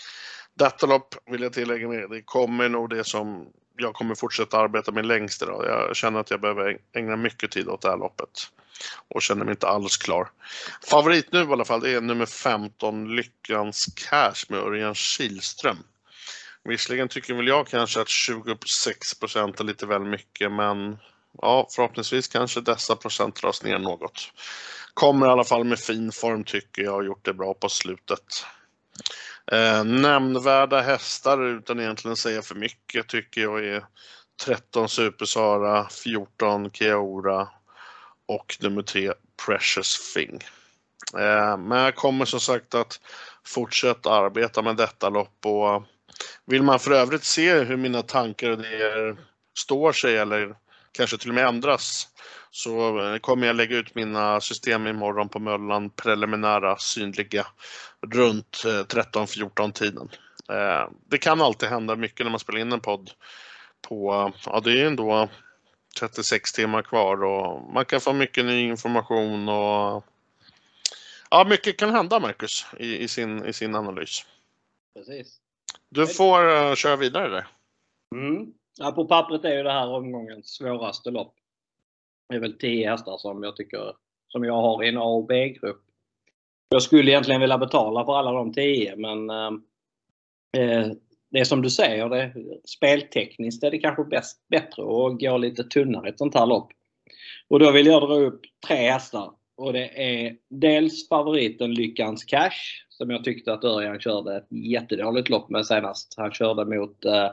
[SPEAKER 1] Detta lopp vill jag tillägga med, det kommer nog det som jag kommer fortsätta arbeta med längst idag. Jag känner att jag behöver ägna mycket tid åt det här loppet och känner mig inte alls klar. Favorit nu i alla fall, är nummer 15 Lyckans Cash med Örjan Kihlström. Visserligen tycker väl jag kanske att 26 procent är lite väl mycket, men ja, förhoppningsvis kanske dessa procent dras ner något. Kommer i alla fall med fin form tycker jag och gjort det bra på slutet. Eh, nämnvärda hästar utan egentligen säga för mycket tycker jag är 13 Supersara, 14 Keora och nummer 3 Precious Thing. Eh, men jag kommer som sagt att fortsätta arbeta med detta lopp och vill man för övrigt se hur mina tankar och idéer står sig eller kanske till och med ändras så eh, kommer jag lägga ut mina system imorgon på Möllan preliminära synliga runt 13-14 eh, tiden. Eh, det kan alltid hända mycket när man spelar in en podd på, ja det är ändå 36 timmar kvar och man kan få mycket ny information och ja, mycket kan hända Marcus i, i, sin, i sin analys.
[SPEAKER 2] Precis.
[SPEAKER 1] Du får uh, köra vidare där.
[SPEAKER 2] Mm. Ja, på pappret är ju det här omgångens svåraste lopp. Det är väl 10 hästar som jag tycker som jag har i en A och B-grupp. Jag skulle egentligen vilja betala för alla de 10 men ehm, eh, det är som du säger, det, speltekniskt är det kanske bäst, bättre att gå lite tunnare i ett sånt här lopp. Och då vill jag dra upp tre hästar. Och det är dels favoriten Lyckans Cash som jag tyckte att Örjan körde ett jättedåligt lopp med senast. Han körde mot eh,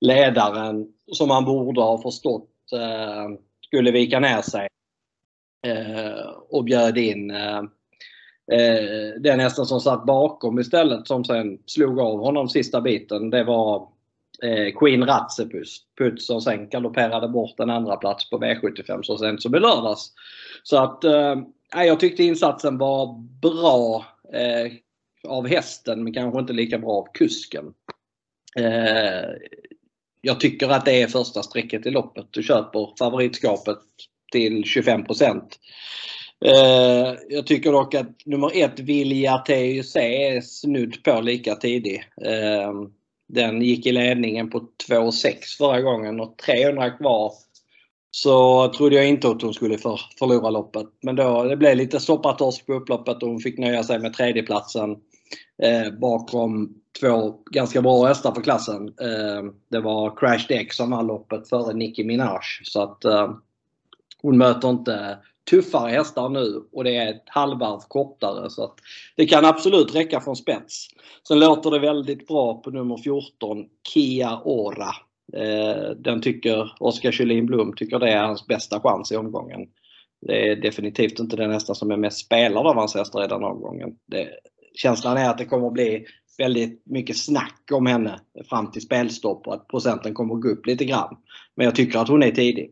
[SPEAKER 2] ledaren som han borde ha förstått eh, skulle vika ner sig eh, och bjöd in eh, eh, den hästen som satt bakom istället som sen slog av honom sista biten. Det var eh, Queen Ratsepus Puts som sen galopperade bort en andra plats på V75 så sent som i lördags. Så att eh, jag tyckte insatsen var bra eh, av hästen men kanske inte lika bra av kusken. Eh, jag tycker att det är första strecket i loppet. Du köper favoritskapet till 25 eh, Jag tycker dock att nummer ett Vilja TUC är snudd på lika tidig. Eh, den gick i ledningen på 2,6 förra gången och 300 kvar så trodde jag inte att hon skulle för, förlora loppet. Men då, det blev lite soppatorsk på upploppet och hon fick nöja sig med tredjeplatsen eh, bakom två ganska bra hästar för klassen. Eh, det var Crash Deck som vann loppet före Nicki Minaj. Så att eh, hon möter inte tuffare hästar nu och det är ett halvvarv kortare. Så att det kan absolut räcka från spets. Sen låter det väldigt bra på nummer 14, Kia Ora. Eh, den tycker Oskar Kjellin Blom tycker det är hans bästa chans i omgången. Det är definitivt inte den hästen som är mest spelad av hans hästar i den omgången. Det, känslan är att det kommer att bli väldigt mycket snack om henne fram till spelstopp och att procenten kommer att gå upp lite grann. Men jag tycker att hon är tidig.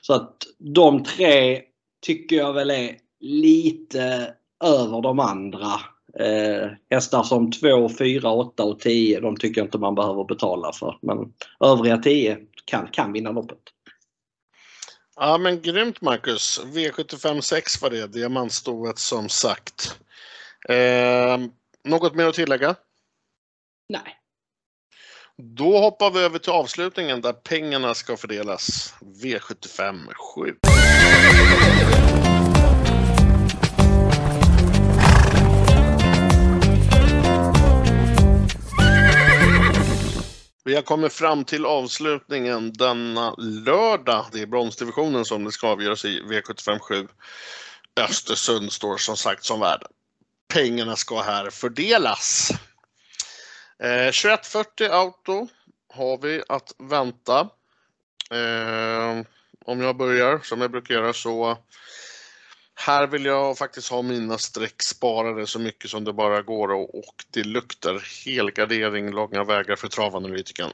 [SPEAKER 2] Så att de tre tycker jag väl är lite över de andra. Eh, hästar som 2, 4, 8 och 10 de tycker jag inte man behöver betala för. Men övriga 10 kan, kan vinna loppet.
[SPEAKER 1] Ja men grymt Marcus. V75 6 var det, diamantstoet som sagt. Eh, något mer att tillägga?
[SPEAKER 2] Nej.
[SPEAKER 1] Då hoppar vi över till avslutningen där pengarna ska fördelas. V75 7. Vi har kommit fram till avslutningen denna lördag. Det är bronsdivisionen som det ska avgöras i V75 7. Östersund står som sagt som värd. Pengarna ska här fördelas. Eh, 2140 Auto har vi att vänta. Eh, om jag börjar som jag brukar göra så här vill jag faktiskt ha mina streck sparade så mycket som det bara går och, och det luktar helgardering långa vägar för travanalytikern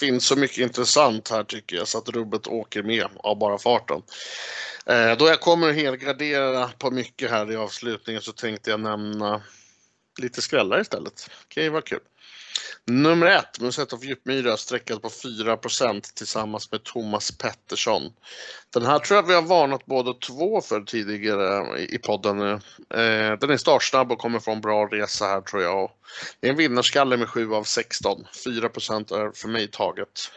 [SPEAKER 1] finns så mycket intressant här tycker jag så att rubbet åker med av bara farten. Eh, då jag kommer att helgardera på mycket här i avslutningen så tänkte jag nämna lite skrällar istället. Det kan ju vara kul. Nummer ett, Musett of Djupmyra sträckad på 4% tillsammans med Thomas Pettersson. Den här tror jag vi har varnat båda två för tidigare i podden. Eh, den är startsnabb och kommer få en bra resa här tror jag. Det är en vinnarskalle med 7 av 16. 4% är för mig taget.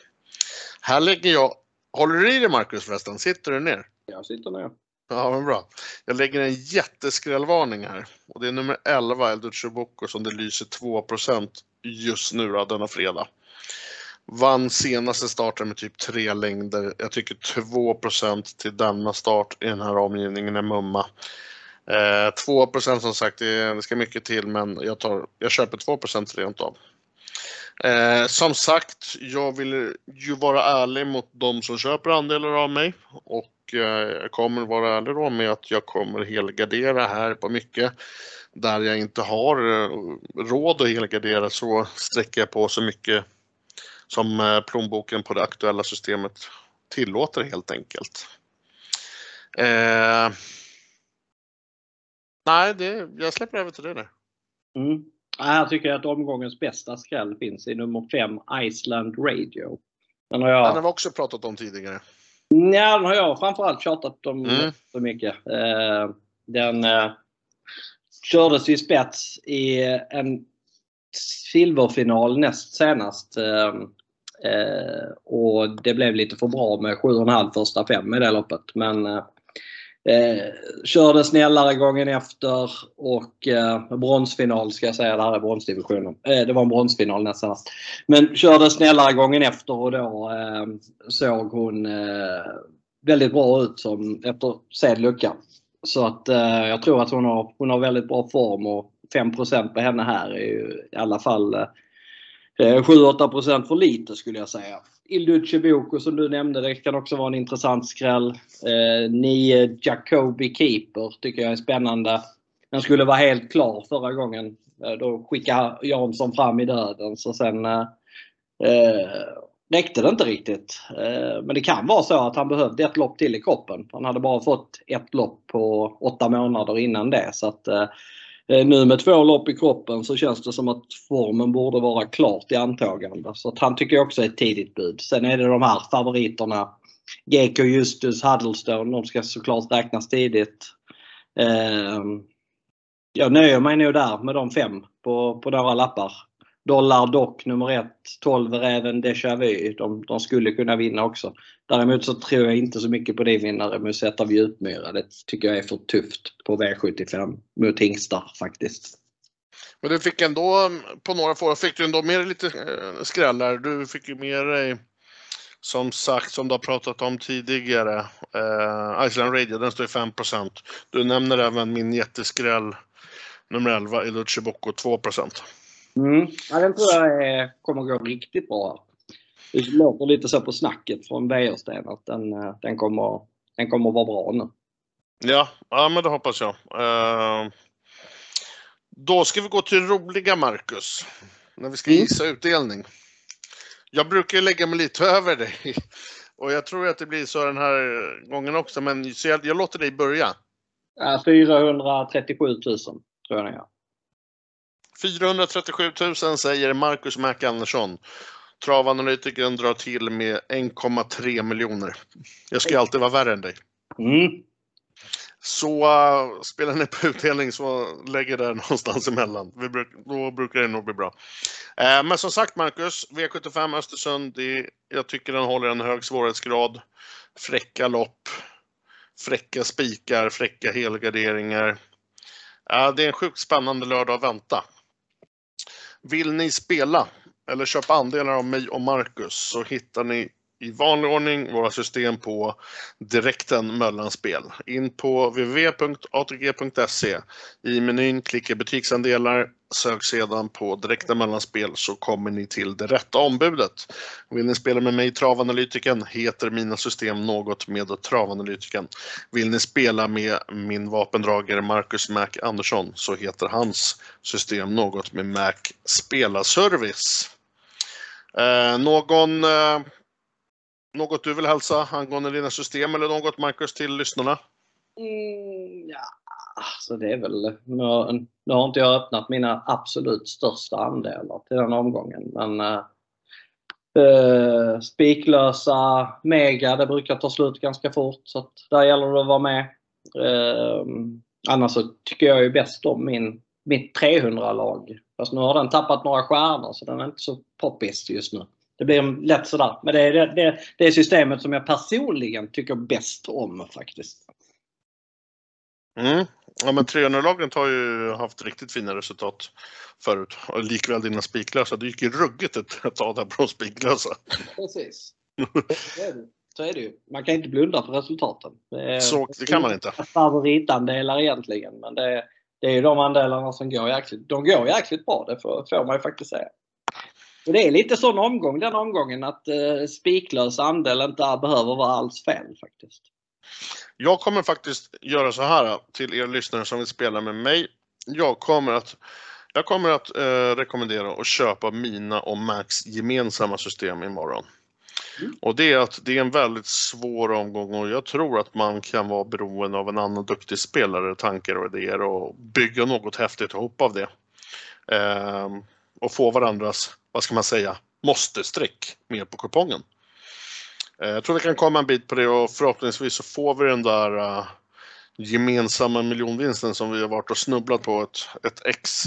[SPEAKER 1] Här lägger jag, håller du i dig Marcus förresten? Sitter du ner?
[SPEAKER 2] Jag sitter ner.
[SPEAKER 1] Ja, men bra. Jag lägger en jätteskrällvarning här. Och det är nummer 11, Elduccio Bocco, som det lyser 2 just nu då, denna fredag. Vann senaste starten med typ tre längder. Jag tycker 2% till denna start i den här omgivningen är mumma. Eh, 2 som sagt, det, det ska mycket till men jag, tar, jag köper 2% rent av. Eh, som sagt, jag vill ju vara ärlig mot de som köper andelar av mig och eh, jag kommer vara ärlig då med att jag kommer helgardera här på mycket. Där jag inte har eh, råd att helgardera så sträcker jag på så mycket som eh, plånboken på det aktuella systemet tillåter helt enkelt. Eh, nej, det, jag släpper över till dig där.
[SPEAKER 2] Mm. Jag tycker att omgångens bästa skräll finns i nummer 5, Iceland Radio.
[SPEAKER 1] Den har, jag... den har vi också pratat om tidigare.
[SPEAKER 2] Ja, den har jag framförallt tjatat om mm. så mycket. Eh, den eh, kördes i spets i en silverfinal näst senast. Ehm, eh, och det blev lite för bra med 7,5 första fem i det loppet. Men Eh, eh körde snällare gången efter och eh, bronsfinal ska jag säga. Det här är bronsdivisionen. Eh, det var en bronsfinal nästan. Men körde snällare gången efter och då eh, såg hon eh, väldigt bra ut som efter sedd lucka. Så att eh, jag tror att hon har, hon har väldigt bra form och 5% på henne här är ju i alla fall eh, eh, 7-8% för lite skulle jag säga. Ilduce Boko som du nämnde, det kan också vara en intressant skräll. Eh, 9 Jacobi Keeper tycker jag är spännande. Den skulle vara helt klar förra gången. Eh, då skickade Jansson fram i döden så sen eh, eh räckte det inte riktigt. Eh, men det kan vara så att han behövde ett lopp till i kroppen. Han hade bara fått ett lopp på åtta månader innan det. Så att, eh, eh, nu med två lopp i kroppen så känns det som att formen borde vara klart i antagande. Så att han tycker jag också är ett tidigt bud. Sen är det de här favoriterna. Geko Justus, Huddlestone, de ska såklart räknas tidigt. Jag nöjer mig nog där med de fem på, på några lappar. Dollar Dock nummer ett, 12 Räven Déjà Vu. De, de, skulle kunna vinna också. Däremot så tror jag inte så mycket på det vinnare med sätt av Djupmyra. Det tycker jag är för tufft på V75 mot hingstar faktiskt.
[SPEAKER 1] Men du fick ändå på några få, fick du ändå med lite eh, skrällar. Du fick ju med dig eh, som sagt, som du har pratat om tidigare, eh, Iceland Radio, den står i 5 Du nämner även min jätteskräll nummer 11, Iluce Bocco, 2
[SPEAKER 2] Mm. Ja, den tror jag är, kommer gå riktigt bra. Det låter lite så på snacket från Wäjersten att den, eh, den, kommer, den kommer vara bra nu.
[SPEAKER 1] Ja, ja men det hoppas jag. Uh, då ska vi gå till roliga Marcus. När vi ska mm. gissa utdelning. Jag brukar lägga mig lite <laughs> över dig. Och jag tror att det blir så den här gången också, men så jag, jag låter dig börja.
[SPEAKER 2] 437 000 tror jag den gör.
[SPEAKER 1] 437 000 säger Marcus Mac Andersson. Travanalytikern drar till med 1,3 miljoner. Jag ska alltid vara värre än dig.
[SPEAKER 2] Mm.
[SPEAKER 1] Så uh, spelar ni på utdelning så lägger det <laughs> någonstans emellan. Vi bruk, då brukar det nog bli bra. Uh, men som sagt Marcus, V75 Östersund, det, jag tycker den håller en hög svårighetsgrad. Fräcka lopp, fräcka spikar, fräcka helgarderingar. Uh, det är en sjukt spännande lördag att vänta. Vill ni spela eller köpa andelar av mig och Marcus så hittar ni i vanlig ordning våra system på direkten mellanspel. In på www.atg.se. I menyn klicka butiksandelar, sök sedan på direkta mellanspel så kommer ni till det rätta ombudet. Vill ni spela med mig, Travanalytiken, heter mina system något med Travanalytiken. Vill ni spela med min vapendragare Marcus Mac Andersson så heter hans system något med Mac Spelarservice. Eh, någon, eh, något du vill hälsa angående dina system eller något Marcus till lyssnarna?
[SPEAKER 2] Mm, ja, alltså det är väl... Nu, nu har inte jag öppnat mina absolut största andelar till den omgången men eh, eh, spiklösa mega, det brukar ta slut ganska fort så att där gäller det att vara med. Eh, annars så tycker jag ju bäst om min, mitt 300-lag. Fast nu har den tappat några stjärnor så den är inte så poppis just nu. Det blir lätt sådär. Men det är det, det, det är systemet som jag personligen tycker bäst om faktiskt.
[SPEAKER 1] Mm. Ja, men 300-lagen har ju haft riktigt fina resultat förut. Och likväl dina spiklösa. Det gick ju ruggigt ett, tag där på de spiklösa.
[SPEAKER 2] Precis. Så är det ju. Man kan inte blunda för resultaten.
[SPEAKER 1] Det, är, Så, det kan man inte.
[SPEAKER 2] Favoritandelar egentligen. Men det, det är ju de andelarna som går jäkligt, de går jäkligt bra. Det får, får man ju faktiskt säga. Och det är lite sån omgång den omgången att eh, spiklös andel inte behöver vara alls fel faktiskt.
[SPEAKER 1] Jag kommer faktiskt göra så här till er lyssnare som vill spela med mig. Jag kommer att, jag kommer att eh, rekommendera att köpa mina och Max gemensamma system imorgon. Mm. Och det är att det är en väldigt svår omgång och jag tror att man kan vara beroende av en annan duktig spelare, tankar och idéer och bygga något häftigt ihop av det. Eh, och få varandras, vad ska man säga, måste-streck med på kupongen. Eh, jag tror vi kan komma en bit på det och förhoppningsvis så får vi den där uh, gemensamma miljonvinsten som vi har varit och snubblat på ett, ett x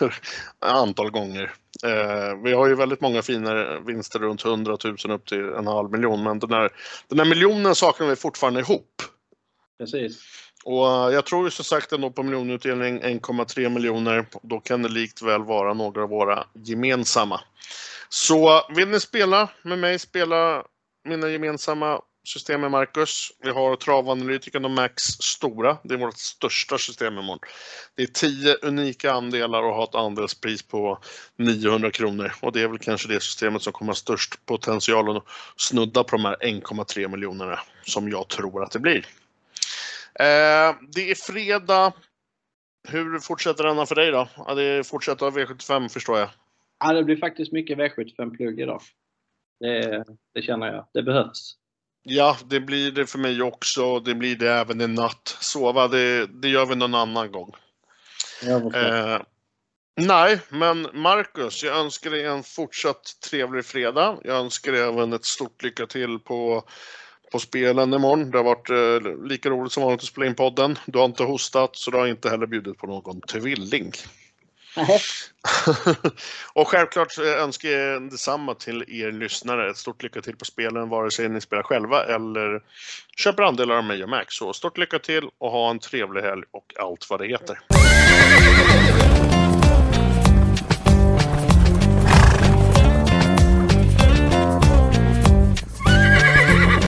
[SPEAKER 1] <laughs> antal gånger. Uh, vi har ju väldigt många fina vinster runt 100 000 upp till en halv miljon men den här, den här miljonen saknar vi fortfarande ihop.
[SPEAKER 2] Precis.
[SPEAKER 1] Och eh, jag tror ju som sagt ändå på miljonutdelning 1,3 miljoner. Då kan det likt väl vara några av våra gemensamma. Så vill ni spela med mig, spela mina gemensamma system med Marcus. Vi har travanalytikern och Max Stora. Det är vårt största system imorgon. Det är 10 unika andelar och har ett andelspris på 900 kronor. Och det är väl kanske det systemet som kommer ha störst potential att snudda på de här 1,3 miljonerna som jag tror att det blir. Eh, det är fredag. Hur fortsätter denna för dig då? Ja, det fortsätter V75 förstår jag.
[SPEAKER 2] Ja, det blir faktiskt mycket V75-plugg idag. Det, det känner jag. Det behövs.
[SPEAKER 1] Ja, det blir det för mig också. Det blir det även i natt. Sova, det, det gör vi någon annan gång. Eh, nej, men Marcus, jag önskar dig en fortsatt trevlig fredag. Jag önskar dig även ett stort lycka till på, på spelen imorgon. Det har varit eh, lika roligt som vanligt att spela in podden. Du har inte hostat, så du har inte heller bjudit på någon tvilling. <laughs> och självklart önskar jag detsamma till er lyssnare. Ett stort lycka till på spelen vare sig ni spelar själva eller köper andelar av mig och Max. Så stort lycka till och ha en trevlig helg och allt vad det heter.